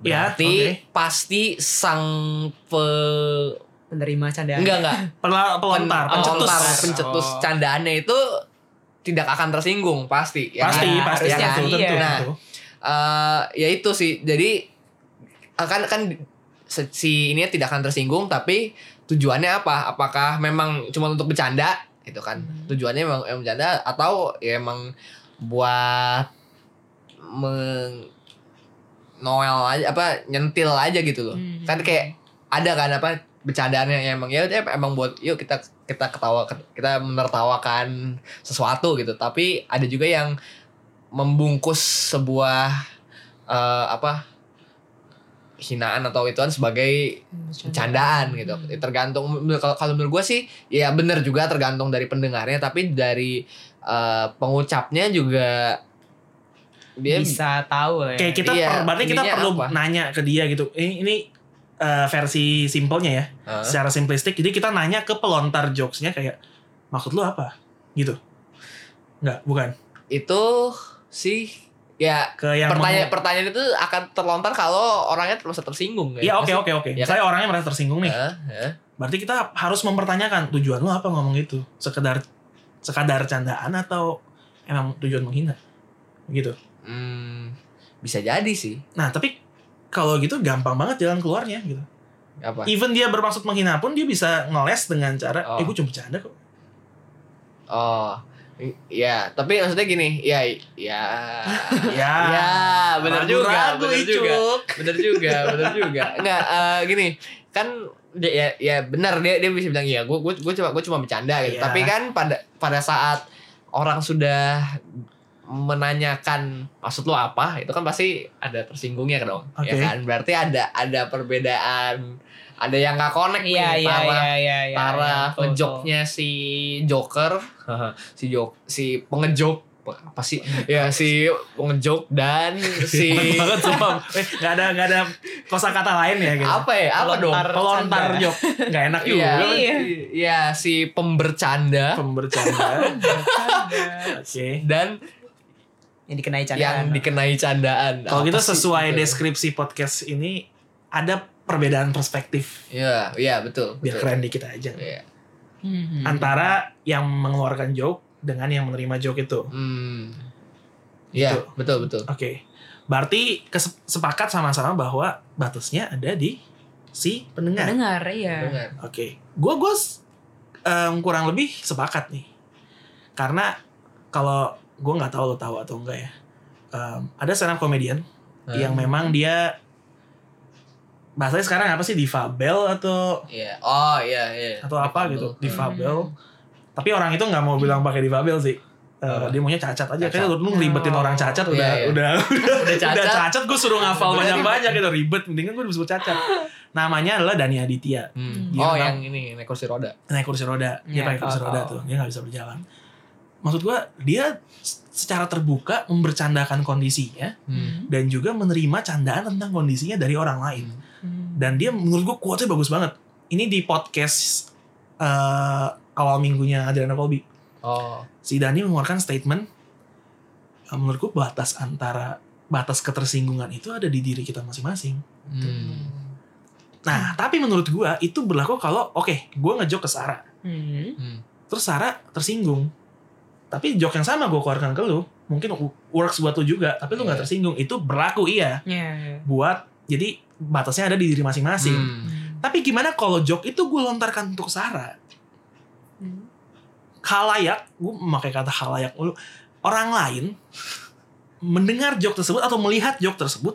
Ya, Berarti oke. pasti sang pe Penerima candaan. enggak enggak *laughs* Pel- pelontar, Pen- pencetus. pelontar, pencetus Oh. candaannya itu tidak akan tersinggung pasti. ya Pasti, kan? pasti, Ya kan? tentu, tentu, Iya. Nah, tentu. Eh, ya itu sih. Jadi akan kan se- si ini tidak akan tersinggung tapi tujuannya apa? Apakah memang cuma untuk bercanda? Itu kan. Hmm. Tujuannya memang emang bercanda atau ya emang buat meng Noel aja apa nyentil aja gitu loh. Hmm. Kan kayak ada kan apa bercandaannya yang emang ya udah emang buat yuk kita kita ketawa kita menertawakan sesuatu gitu tapi ada juga yang membungkus sebuah eh, apa hinaan atau ituan sebagai candaan gitu Hmm. tergantung menur- kalau kalau menurut gue sih ya bener juga tergantung dari pendengarnya tapi dari eh, pengucapnya juga dia bisa tahu ya. Kayak kita Iya, per- berarti kita perlu apa? nanya ke dia gitu. Ini ini eh, versi simpelnya ya, Hah? secara simplistik. Jadi kita nanya ke pelontar jokesnya kayak maksud lu apa? Gitu. Enggak, bukan. itu sih ya Ke yang pertanyaan pertanyaan itu akan terlontar kalau orangnya merasa tersinggung kan? Iya, oke oke oke. Ya Saya orangnya merasa tersinggung nih. Hah? Hah? Berarti kita harus mempertanyakan tujuan lu apa ngomong itu? Sekedar sekadar candaan atau emang tujuan menghina? Gitu. Hmm, bisa jadi sih Nah, tapi kalau gitu gampang banget jalan keluarnya gitu. apa Even dia bermaksud menghina pun dia bisa ngeles dengan cara, Oh. eh gue cuma bercanda kok. oh ya tapi maksudnya gini ya ya *laughs* Ya, ya benar juga benar juga benar juga benar juga enggak eh, gini kan dia ya, ya benar dia dia bisa bilang iya gue gue gue cuma gue cuma bercanda gitu Iya. tapi kan pada pada saat orang sudah menanyakan maksud lo apa itu kan pasti ada tersinggungnya dong ya Oke. kan berarti ada ada perbedaan ada yang nggak connect Iya nih iya antara iya iya iya. antara iya, betul, ngejoknya si Joker *laughs* si jok si pengejok apa, sih ya si ngejok dan *laughs* si banget sumpah. Eh, gak ada gak ada kosakata lain ya gitu. apa ya apa dong Pelontar jok. Gak enak juga. Iya, Iya. iya si pembercanda Pembercanda. *laughs* Oke. dan Yang dikenai yang candaan. dikenai candaan. Kalau Apa gitu sih sesuai itu? deskripsi podcast ini ada perbedaan perspektif Iya, iya betul. biar betul. keren dikit aja. Iya. Hmm. Antara yang mengeluarkan joke dengan yang menerima joke itu. Hmm. Iya, Gitu. betul betul. Oke. Berarti kes- sepakat sama-sama bahwa batasnya ada di si pendengar. Dengar, iya. Oke. Gua gue kurang lebih sepakat nih. Karena kalau gue nggak tahu lo tahu atau enggak ya. Em, ada stand up comedian yang memang dia bahasanya sekarang apa sih difabel atau Iya. Oh, iya, iya. atau apa Difabel. gitu Hmm. difabel tapi orang itu nggak mau bilang pakai difabel sih Apa? dia maunya cacat aja Cacat. kayak lu ngeribetin Oh. orang cacat udah Iya, iya. udah *laughs* Udah cacat. udah cacat gue suruh ngafal banyak banyak gitu ribet mendingan gue disebut cacat namanya adalah Dani Aditya Hmm. Dia Oh, yang ini naik kursi roda. naik kursi roda dia Iya, pakai kursi roda tahu. tuh dia nggak bisa berjalan maksud gue dia secara terbuka membercandakan kondisinya Hmm. dan juga menerima candaan tentang kondisinya dari orang lain Hmm. dan dia menurut gue quote-nya bagus banget ini di podcast eh, awal minggunya Adriana Colby Oh. si Dani mengeluarkan statement eh, menurut gue batas antara batas ketersinggungan itu ada di diri kita masing-masing Hmm. nah tapi menurut gue itu berlaku kalau oke gue ngejok ke Sarah Hmm. Hmm. terus Sarah tersinggung tapi jok yang sama gue keluarkan ke lu mungkin works buat lu juga tapi lu nggak Iya. tersinggung itu berlaku iya Iya. buat jadi batasnya ada di diri masing-masing Hmm. tapi gimana kalau jok itu gue lontarkan untuk Sarah Hmm. halayak gue memakai kata halayak dulu orang lain mendengar jok tersebut atau melihat jok tersebut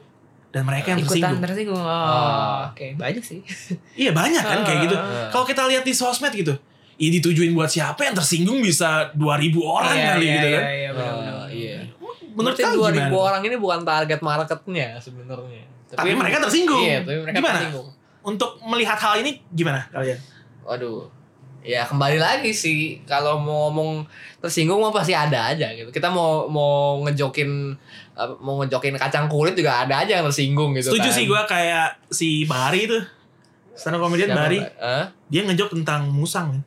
dan mereka yang Ikutan tersinggung tersinggung. Oh, Ah. oke. Banyak sih. iya banyak kan kayak gitu Ah. kalau kita lihat di sosmed gitu ini ditujuin buat siapa yang tersinggung bisa 2000 orang Iya, kali iya, gitu iya, kan Iya. Ah, iya. menurut kalian 2000 gimana orang ini bukan target marketnya sebenarnya. Tapi mereka tersinggung. Iya, tapi mereka Gimana? tersinggung. untuk melihat hal ini gimana kalian Waduh. Ya kembali lagi sih kalau mau ngomong tersinggung mah pasti ada aja gitu. Kita mau mau ngejokin uh, mau ngejokin kacang kulit juga ada aja yang tersinggung gitu setuju kan. sih gue kayak si Bari tuh stand up comedian Bari Mbak? Hah? dia ngejok tentang musang kan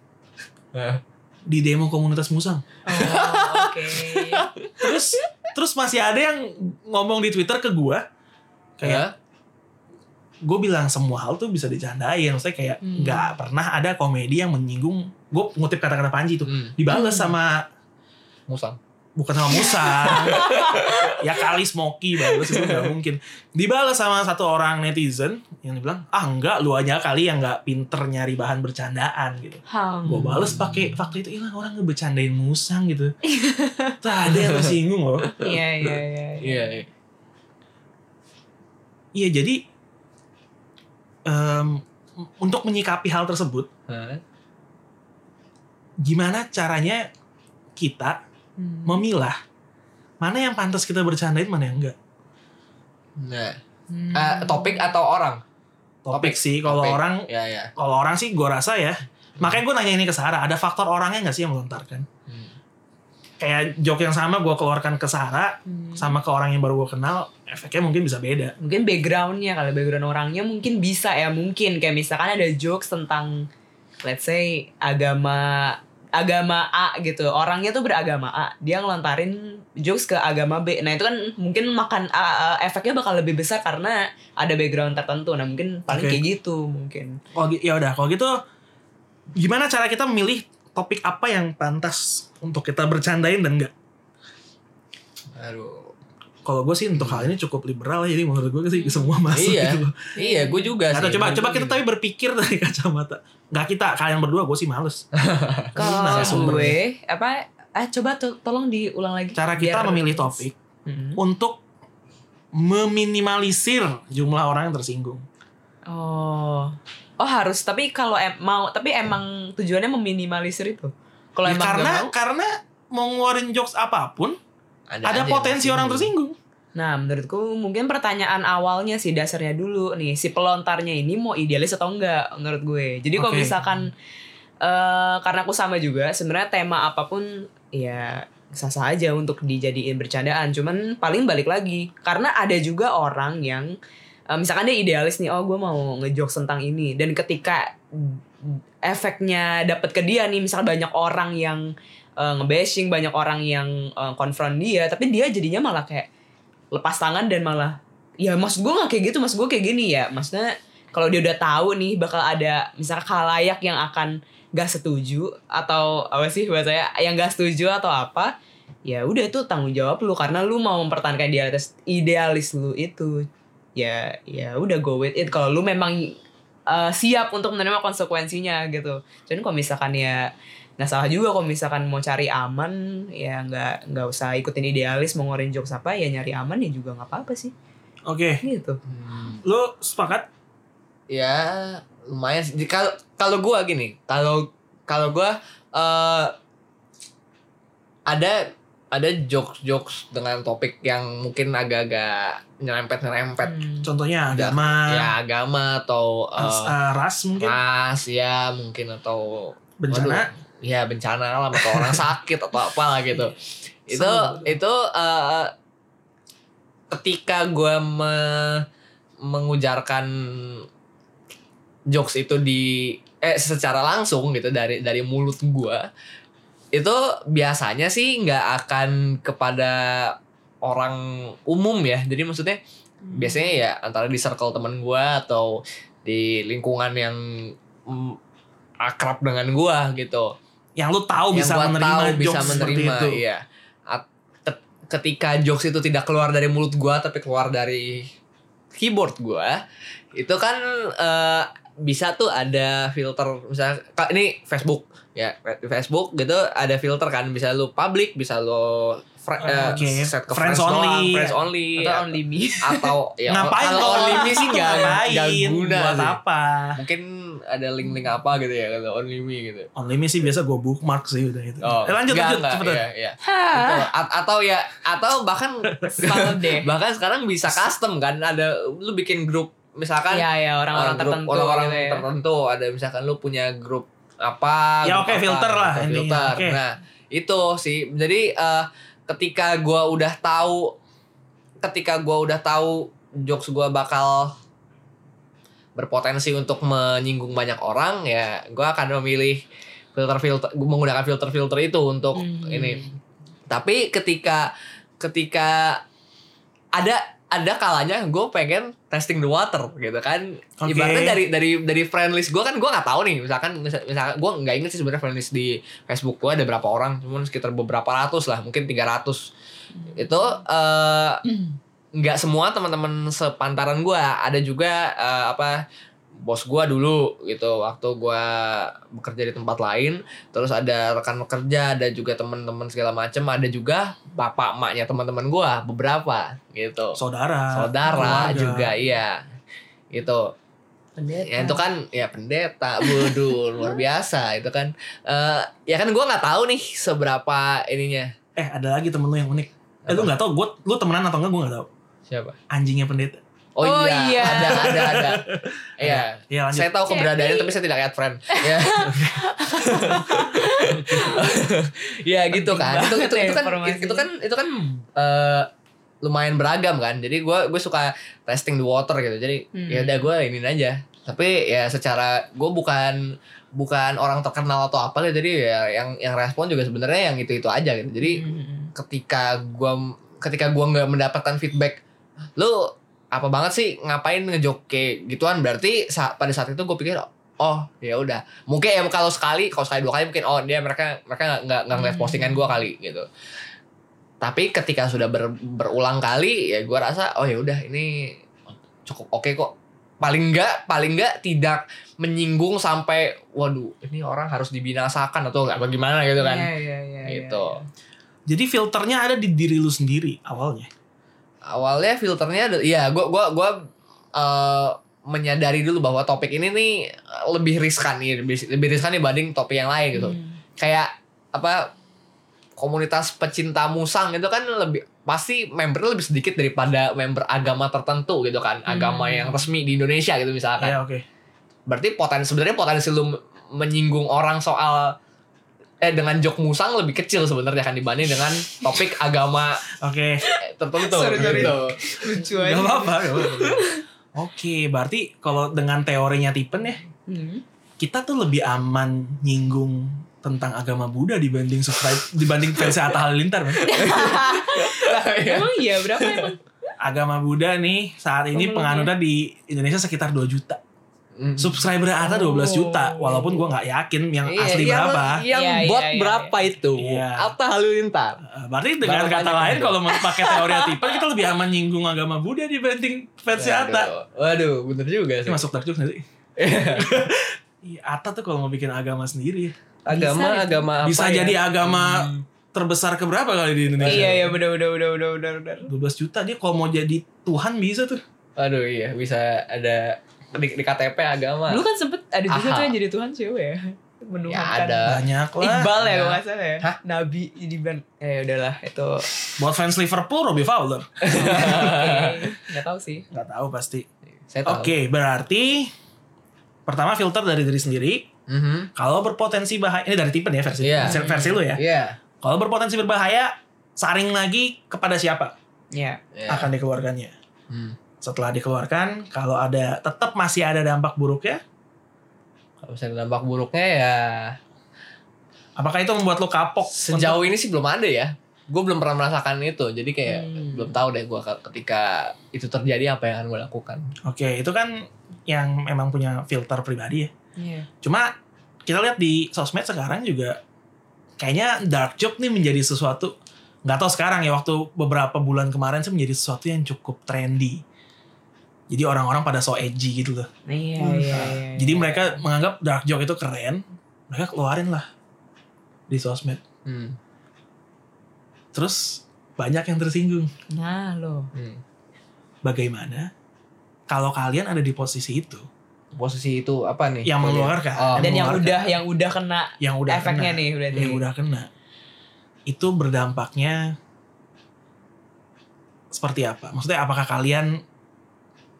Hah? di demo komunitas musang Oh, oke. *laughs* terus terus masih ada yang ngomong di Twitter ke gue kayak Hah? gue bilang semua hal tuh bisa dicandain maksudnya kayak Hmm. nggak pernah ada komedi yang menyinggung gue ngutip kata-kata Panji tuh Hmm, dibales Hmm. sama musang. Bukan sama musang ya kali Smoky balas itu nggak mungkin dibales sama satu orang netizen yang dibilang ah enggak lu aja kali yang nggak pinter nyari bahan bercandaan gitu Ham. gue bales pakai fakta itu ilah orang ngebecandain musang gitu tuh ada yang tersinggung loh Iya, iya, iya. Iya. iya. iya jadi em, untuk menyikapi hal tersebut Hah? gimana caranya kita Hmm. memilah mana yang pantas kita bercandain mana yang enggak Nah, Hmm. eh, topik atau orang? topik sih kalau Topik. orang Ya ya. kalau orang sih gue rasa ya makanya gue nanya ini ke Sarah ada faktor orangnya nggak sih yang melontarkan Hmm. kayak joke yang sama gue keluarkan ke Sarah Hmm. sama ke orang yang baru gue kenal efeknya mungkin bisa beda mungkin backgroundnya kalau background orangnya mungkin bisa ya mungkin kayak misalkan ada jokes tentang let's say agama agama A gitu. Orangnya tuh beragama A. Dia ngelontarin jokes ke agama B. Nah itu kan mungkin makan A- A- efeknya bakal lebih besar karena ada background tertentu. Nah mungkin paling Oke. kayak gitu mungkin. Kalau gi- ya udah. Kalau gitu gimana cara kita memilih topik apa yang pantas untuk kita bercandain dan enggak Aduh. Kalau gue sih untuk hal ini cukup liberal ya jadi menurut gue sih semua masuk Iya. gitu loh. Iya, gue juga tahu, sih. coba coba kita tapi berpikir *laughs* dari kacamata nggak kita kalian berdua gue sih males *laughs* kalau narasumber. gue apa ah coba to- tolong diulang lagi cara kita Biar- memilih topik Hmm. untuk meminimalisir jumlah orang yang tersinggung Oh. Oh harus tapi kalau em- mau tapi emang tujuannya meminimalisir itu. Kalau Ya, emang karena mau, karena mau ngeluarin jokes apa pun ada, yang potensi orang tersinggung nah menurutku mungkin pertanyaan awalnya sih dasarnya dulu nih si pelontarnya ini mau idealis atau enggak menurut gue. Jadi kalau Oke. misalkan eh karena aku sama juga sebenarnya tema apa pun ya sah-sah aja untuk dijadiin bercandaan cuman paling balik lagi karena ada juga orang yang eh, misalkan dia idealis nih oh gue mau ngejokes tentang ini dan ketika efeknya dapat ke dia nih misal banyak orang yang eh, ngebashing banyak orang yang eh, konfront dia tapi dia jadinya malah kayak lepas tangan dan malah ya maksud gue nggak kayak gitu maksud gue kayak gini. Ya maksudnya kalau dia udah tahu nih bakal ada misalnya khalayak yang akan gak setuju atau apa sih bahasanya yang gak setuju atau apa ya udah itu tanggung jawab lu karena lu mau mempertahankan idealis idealis lu itu. Ya ya udah go with it. Kalau lu memang uh, siap untuk menerima konsekuensinya gitu. Jadi kalau misalkan ya nggak salah juga kalau misalkan mau cari aman ya nggak nggak usah ikutin idealis mau ngorin jokes apa ya nyari aman ya juga nggak apa-apa sih. Oke, gitu. Lu sepakat? ya lumayan kalau kalau gua gini kalau kalau gua eh ada ada jokes jokes dengan topik yang mungkin agak-agak nyerempet nyerempet Hmm. Contohnya Ya, agama, ya agama atau eh, ras, eh, ras mungkin, ras ya mungkin atau bencana. waduh, ya bencana alam atau orang sakit atau apa lah gitu itu Sama. itu eh, ketika gue me- mengujarkan jokes itu di eh secara langsung gitu dari dari mulut gue itu biasanya sih nggak akan kepada orang umum ya. Jadi maksudnya biasanya ya antara di circle temen gue atau di lingkungan yang mm, akrab dengan gue gitu Yang lu tahu yang bisa menerima tahu jokes bisa seperti menerima itu. iya ketika jokes itu tidak keluar dari mulut gua tapi keluar dari keyboard gua itu kan eh, bisa tuh ada filter misalnya ini Facebook ya Facebook gitu ada filter kan bisa lu public bisa lu fri- eh, Oke, set ke friends friends, doang, only. friends only atau only me atau ya *laughs* Ngapain kalau only me sih nggak nggak Ngapain? guna Buat sih. apa? mungkin ada link-link apa gitu ya kalau only me gitu Only me sih biasa gue bookmark sih udah itu. Oh, eh, lanjut enggak, lanjut enggak, cepetan. iya. Gitu. A- atau ya atau bahkan *laughs* deh bahkan sekarang bisa custom kan ada lu bikin grup misalkan Iya ya orang-orang uh, grup tertentu orang-orang gitu ya. tertentu ada misalkan lu punya grup apa Ya, oke, apa, filter lah gitu, intinya, filter oke. nah itu sih jadi eh, ketika gua udah tahu ketika gua udah tahu jokes gua bakal berpotensi untuk menyinggung banyak orang ya gua akan memilih filter-filter gua menggunakan filter-filter itu untuk Hmm. ini tapi ketika ketika ada ada kalanya gue pengen testing the water gitu kan. Oke. ibaratnya dari dari dari friend list gue kan gue nggak tahu nih misalkan misal, misalkan gue nggak inget sih sebenarnya friend list di Facebook gue ada berapa orang cuman sekitar beberapa ratus lah mungkin 300 itu eh nggak semua teman-teman sepantaran gue ada juga eh, apa bos gue dulu gitu waktu gue bekerja di tempat lain terus ada rekan kerja ada juga teman-teman segala macem ada juga bapak emaknya teman-teman gue beberapa gitu Saudara. saudara keluarga. juga iya gitu Pendeta. ya itu kan ya pendeta bodoh luar biasa itu kan Eh ya kan gue nggak tahu nih seberapa ininya Eh ada lagi temen lu yang unik. Eh lu nggak tahu gue lu temenan atau enggak gue nggak tahu. siapa Anjingnya pendeta. Oh, Oh, iya, iya. ada ada ada. *laughs* Iya. Iya lanjut. saya tahu keberadaannya tapi saya tidak add friend. Ya *laughs* ya gitu kan. Itu itu, itu kan itu kan itu kan eh, lumayan beragam kan. Jadi gue gue suka testing the water gitu. Jadi Hmm. ya udah gue ini aja. Tapi ya secara gue bukan bukan orang terkenal atau apa gitu jadi ya yang yang respon juga sebenarnya yang itu itu aja gitu. Jadi Hmm. ketika gua ketika gua nggak mendapatkan feedback lu apa banget sih ngapain ngejok kayak gituan berarti sa- pada saat itu gue pikir oh ya udah mungkin ya kalau sekali kalau sekali dua kali mungkin oh dia mereka mereka nggak nggak ngeliat Hmm. postingan gua kali gitu tapi ketika sudah ber- berulang kali ya gua rasa oh ya udah ini cukup oke kok paling enggak paling enggak tidak menyinggung sampai waduh ini orang harus dibinasakan atau nggak bagaimana gitu kan Iya, iya, iya, iya, gitu iya. Jadi filternya ada di diri lu sendiri awalnya. Awalnya filternya ada- iya gua gua gua eh, menyadari dulu bahwa topik ini nih lebih riskan nih lebih, lebih riskan dibanding topik yang lain gitu Hmm. kayak apa komunitas pecinta musang itu kan lebih pasti membernya lebih sedikit daripada member agama tertentu gitu kan agama Hmm. yang resmi di Indonesia gitu misalkan Iya oke. berarti potensi sebenarnya potensi lu menyinggung orang soal eh dengan jok musang lebih kecil sebenarnya kan dibanding dengan topik agama Oke. eh, tertentu Sorry, sorry. gitu. Lucu Gak apa-apa. gak apa-apa. Oke, berarti kalau dengan teorinya Tipen ya, Hmm. kita tuh lebih aman nyinggung tentang agama Buddha dibanding subscribe dibanding versi Atta Halilintar. *laughs* Emang iya berapa emang? Agama Buddha nih saat ini Pemeluknya. penganutnya di Indonesia sekitar 2 juta. Mm. Subscriber Atta 12 juta Oh. walaupun gua nggak yakin yang Iya, asli yang- berapa. Yang Iya, iya, bot iya, berapa itu? Iya. Atta Halilintar. Uh, Berarti dengan Berapa kata lain itu? kalau mau pakai teori Tipen kita lebih aman *laughs* nyinggung agama Buddha dibanding versi Atta. Waduh, bener juga sih. masuk dark jokes sih? *laughs* Iya, Atta tuh kalau mau bikin agama sendiri agama, Bisa itu. agama apa bisa ya? jadi agama terbesar keberapa kali di Indonesia? Iya iya bener bener bener bener bener bener. 12 juta dia kalau mau jadi Tuhan bisa tuh. Aduh iya, bisa ada di, di KTP agama. Dulu kan sempet ada juga tuh yang jadi Tuhan cewek ya. Menuhankan. Ya, ada. Banyak lah. Iqbal ya Ya. kalau nggak salah ya. Hah? Nabi jadi band. Eh udahlah itu. Buat fans Liverpool Robbie Fowler. *laughs* Nggak tahu sih. Nggak tahu pasti. Saya tahu. Oke, berarti pertama filter dari diri sendiri. Mhm. Kalau berpotensi bahaya, ini dari tipe ya versi Iya. versi, versi lu ya. Iya. Kalau berpotensi berbahaya, saring lagi kepada siapa Iya. Iya. akan dikeluarkannya. Hmm. Setelah dikeluarkan, kalau ada tetap masih ada dampak buruknya, Kalau misalnya dampak buruknya ya apakah itu membuat lo kapok? sejauh ini sih belum ada ya. Gue belum pernah merasakan itu. Jadi kayak Hmm. belum tahu deh gue ketika itu terjadi apa yang akan gue lakukan. Oke, itu kan yang emang punya filter pribadi ya. Iya. Cuma kita lihat di sosmed sekarang juga kayaknya dark joke nih menjadi sesuatu nggak tahu sekarang ya waktu beberapa bulan kemarin sih menjadi sesuatu yang cukup trendy. Jadi orang-orang pada so edgy gitu loh. Iya Hmm. iya. iya. Jadi mereka menganggap dark joke itu keren, mereka keluarin lah di sosmed. Hmm. Terus banyak yang tersinggung. Nah lo. Hmm. Bagaimana kalau kalian ada di posisi itu Posisi itu apa nih? yang mengeluarkan Oh. Dan yang mengeluarkan, udah yang udah kena yang udah efeknya kena. nih berarti. yang udah kena itu berdampaknya seperti apa? Maksudnya apakah kalian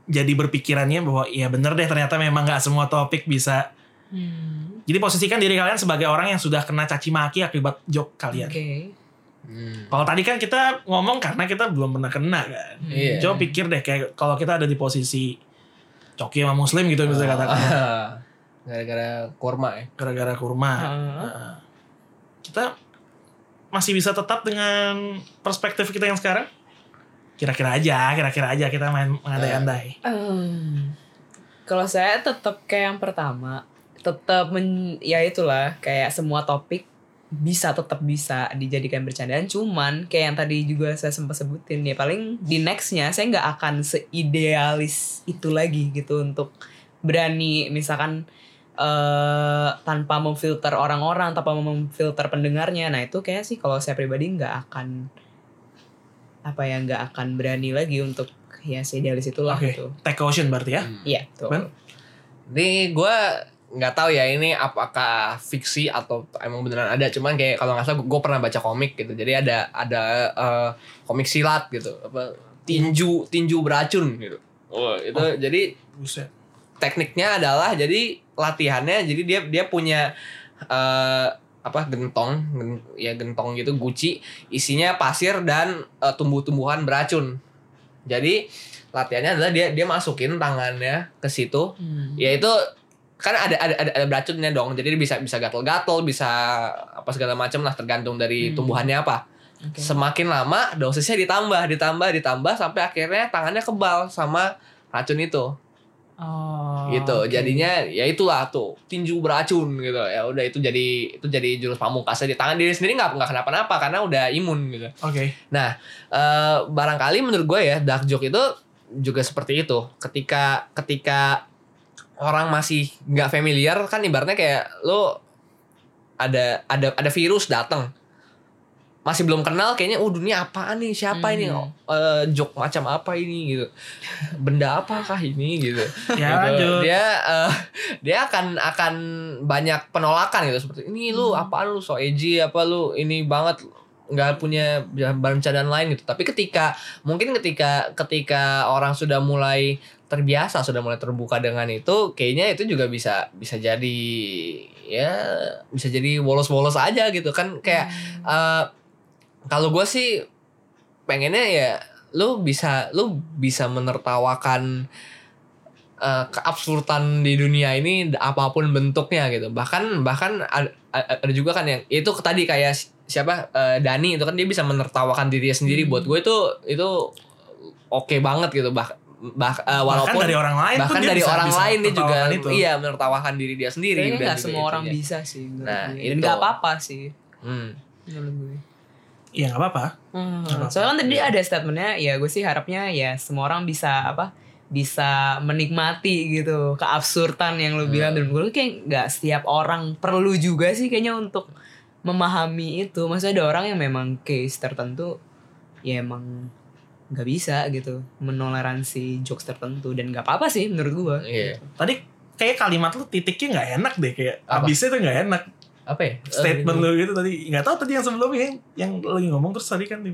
jadi berpikirannya bahwa ya bener deh ternyata memang nggak semua topik bisa Hmm. jadi posisikan diri kalian sebagai orang yang sudah kena caci maki akibat joke kalian. Oke. Hmm. Kalau tadi kan kita ngomong karena kita belum pernah kena kan. Iya. Coba pikir deh kayak kalau kita ada di posisi coki sama muslim gitu bisa katakan Ah. *laughs* Gara-gara kurma ya. gara-gara kurma. Heeh. Nah, kita masih bisa tetap dengan perspektif kita yang sekarang? Kira-kira aja, kira-kira aja kita main mengandai-andai. Em, kalau saya tetap kayak yang pertama, tetap men, ya itulah kayak semua topik bisa tetap bisa dijadikan bercandaan. Cuman kayak yang tadi juga saya sempat sebutin ya paling di nextnya saya nggak akan seidealis itu lagi gitu untuk berani misalkan eh tanpa memfilter orang-orang, tanpa memfilter pendengarnya. Nah itu kayak sih kalau saya pribadi nggak akan apa ya nggak akan berani lagi untuk ya seidealis itulah Oke. gitu. Take caution berarti ya. Iya, tuh. Ben? Ini gue nggak tahu ya ini apakah fiksi atau emang beneran ada cuman kayak kalau nggak salah gue pernah baca komik gitu jadi ada ada eh, komik silat gitu apa tinju tinju beracun gitu oh itu Oh. jadi Buset. tekniknya adalah jadi latihannya jadi dia dia punya eh, apa gentong gen- ya gentong gitu guci isinya pasir dan eh, tumbuh-tumbuhan beracun jadi latihannya adalah dia dia masukin tangannya ke situ Hmm. ya itu kan ada ada ada, ada beracunnya dong jadi dia bisa bisa gatel-gatel bisa apa segala macam lah tergantung dari Hmm. tumbuhannya apa Oke. semakin lama dosisnya ditambah ditambah ditambah sampai akhirnya tangannya kebal sama racun itu Oh, gitu. oke. jadinya ya itulah tuh. Tinju beracun gitu. Ya udah itu jadi itu jadi jurus pamungkasnya. Di tangan diri sendiri nggak nggak kenapa-napa karena udah imun gitu. Oke. Eh, barangkali menurut gue ya dark joke itu juga seperti itu. Ketika ketika orang masih nggak familiar kan ibaratnya kayak lo ada ada ada virus datang masih belum kenal kayaknya oh dunia apaan nih? Siapa ini? Hmm. Eh, joke macam apa ini? Gitu. *laughs* Benda apakah ini? Gitu. Ya Gitu. dia eh, dia akan akan banyak penolakan gitu seperti ini lu Hmm. apaan lu? So edgy apa lu? Ini banget nggak punya bahan bercandaan lain. Gitu. Tapi ketika mungkin ketika ketika orang sudah mulai terbiasa, sudah mulai terbuka dengan itu, kayaknya itu juga bisa bisa jadi ya bisa jadi wolos-wolos aja gitu. Kan kayak eh, kalau gue sih pengennya ya lu bisa lu bisa menertawakan eh, keabsurdan di dunia ini apa pun bentuknya gitu bahkan bahkan ada, ada juga kan yang itu tadi kayak si- siapa eh, Dani itu kan dia bisa menertawakan dirinya sendiri buat gue itu itu oke banget gitu bah, bah bahkan walaupun dari orang lain bahkan pun dia dari bisa- orang bisa lain dia juga itu. iya menertawakan diri dia sendiri Kayaknya nggak semua orang itunya. bisa sih. Nah, itu. nggak apa-apa sih. hmm. Iya nggak apa-apa. Hmm. Soalnya kan tadi ada statementnya ya gue sih harapnya ya semua orang bisa apa bisa menikmati gitu keabsurdan yang lu bilang dan gue kayak nggak setiap orang perlu juga sih kayaknya untuk memahami itu maksudnya ada orang yang memang case tertentu ya emang nggak bisa gitu menoleransi jokes tertentu dan nggak apa-apa sih menurut gue Iya. Tadi kayak kalimat lu titiknya nggak enak deh kayak Apa? abisnya tuh nggak enak apa ya statement Eh, lu gitu tadi nggak tahu tadi yang sebelumnya yang, yang lu lagi ngomong terus tadi kan di,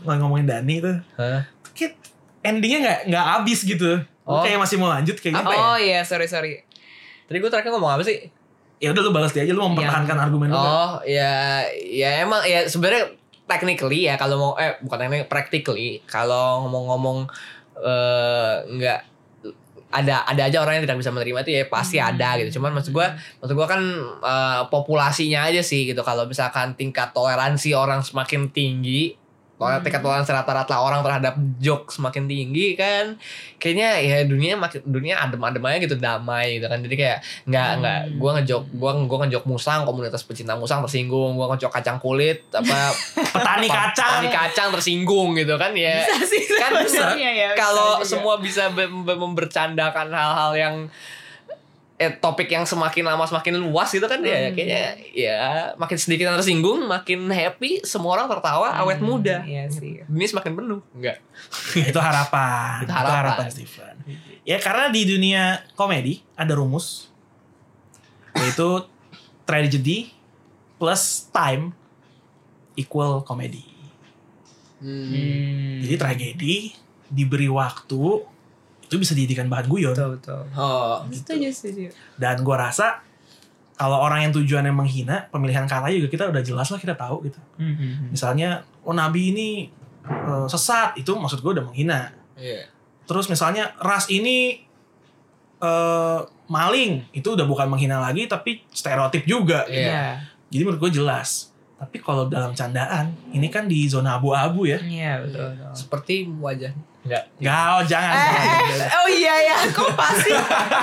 ngomongin Dani tuh Hah? kayak endingnya nggak nggak abis gitu Oh. kayak masih mau lanjut kayaknya Apa ya? oh iya sorry sorry Tadi gue terakhir ngomong apa sih? ya udah lu balas dia aja lu mempertahankan argumen lu kan? Oh, ya ya emang ya sebenarnya technically ya kalau mau eh bukan technically practically kalau ngomong-ngomong eh nggak ada ada aja orang yang tidak bisa menerima itu ya pasti ada gitu. Cuman maksud gua maksud gua kan eh, populasinya aja sih gitu. Kalau misalkan tingkat toleransi orang semakin tinggi, tingkat toleransi rata-rata orang terhadap joke semakin tinggi kan. Kayaknya ya dunia makin dunia adem-adem aja gitu damai gitu kan. Jadi kayak nggak nggak gua ngejok gua gua ngejok musang komunitas pecinta musang tersinggung. Gua ngejok kacang kulit apa *laughs* petani kacang. petani kacang tersinggung gitu kan ya. Bisa sih kan *laughs* ya kalau semua bisa be- be- membercandakan hal-hal yang eh, topik yang semakin lama semakin luas gitu kan ya Hmm. kayaknya ya makin sedikit yang tersinggung makin happy semua orang tertawa awet Hmm, muda. iya sih. Ini semakin penuh. Enggak. *laughs* Itu harapan. Itu harapan. Stephen. Ya karena di dunia komedi ada rumus yaitu tragedy plus time equal komedi Hmm. jadi tragedi diberi waktu itu bisa dijadikan bahan guyon. Betul betul. Oh setuju setuju. Dan gua rasa kalau orang yang tujuannya menghina pemilihan kata juga kita udah jelas lah kita tahu gitu. Hmm. misalnya oh nabi ini eh, sesat itu maksud gue udah menghina. Iya. Terus misalnya ras ini eh maling itu udah bukan menghina lagi tapi stereotip juga Iya. iya. Jadi menurut gue jelas. Tapi kalau dalam candaan ini kan di zona abu-abu ya. Iya betul betul. Seperti wajah enggak Gak, oh, jangan, Eh, jangan. eh, oh iya ya, kok pasti.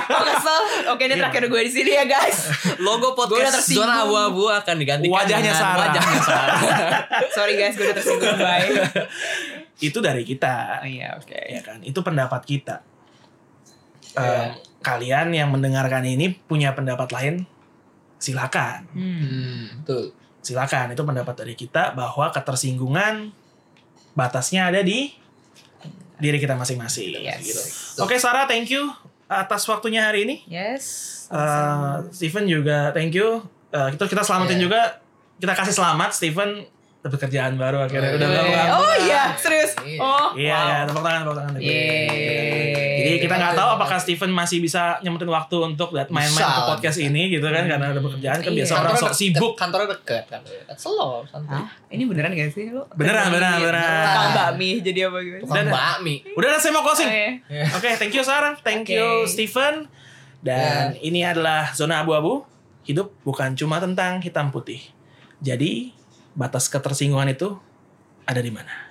Kok kesel. Oke, ini terakhir gue di sini ya guys. logo podcast zona abu-abu akan digantikan Wajahnya dengan Sarah. wajahnya Sarah *laughs* Sorry guys, gue udah tersinggung. Bye. itu dari kita Oh iya, oke. ya kan itu pendapat kita Eh, Iya. kalian yang mendengarkan ini punya pendapat lain silakan Hmm. hmm, betul silakan itu pendapat dari kita bahwa ketersinggungan batasnya ada di diri kita masing-masing Yes. gitu. Oke Sarah, thank you atas waktunya hari ini. Yes. Eh, Steven juga thank you. Eh, kita kita selamatin Yeah. juga. Kita kasih selamat Steven dapat kerjaan baru akhirnya. Oh, Udah iya. berapa lama? oh iya, serius. Iya. Oh, Iya, wow. ya, tepuk tangan, tepuk tangan. Yeay. Jadi kita nggak tahu apakah Steven masih bisa nyempetin waktu untuk main-main ke podcast ini gitu kan karena ada pekerjaan kan Iya. biasa orang sok sibuk. kantornya deket kan slow santai? Ini beneran gak sih lu? Beneran, beneran, beneran. Tukang bakmi jadi apa gitu? tukang bakmi Udah, saya mau closing. Oh, iya. Iya. Oke, thank you Sarah, thank you Steven. Dan ini adalah zona abu-abu. Hidup bukan cuma tentang hitam putih. Jadi batas ketersinggungan itu ada di mana?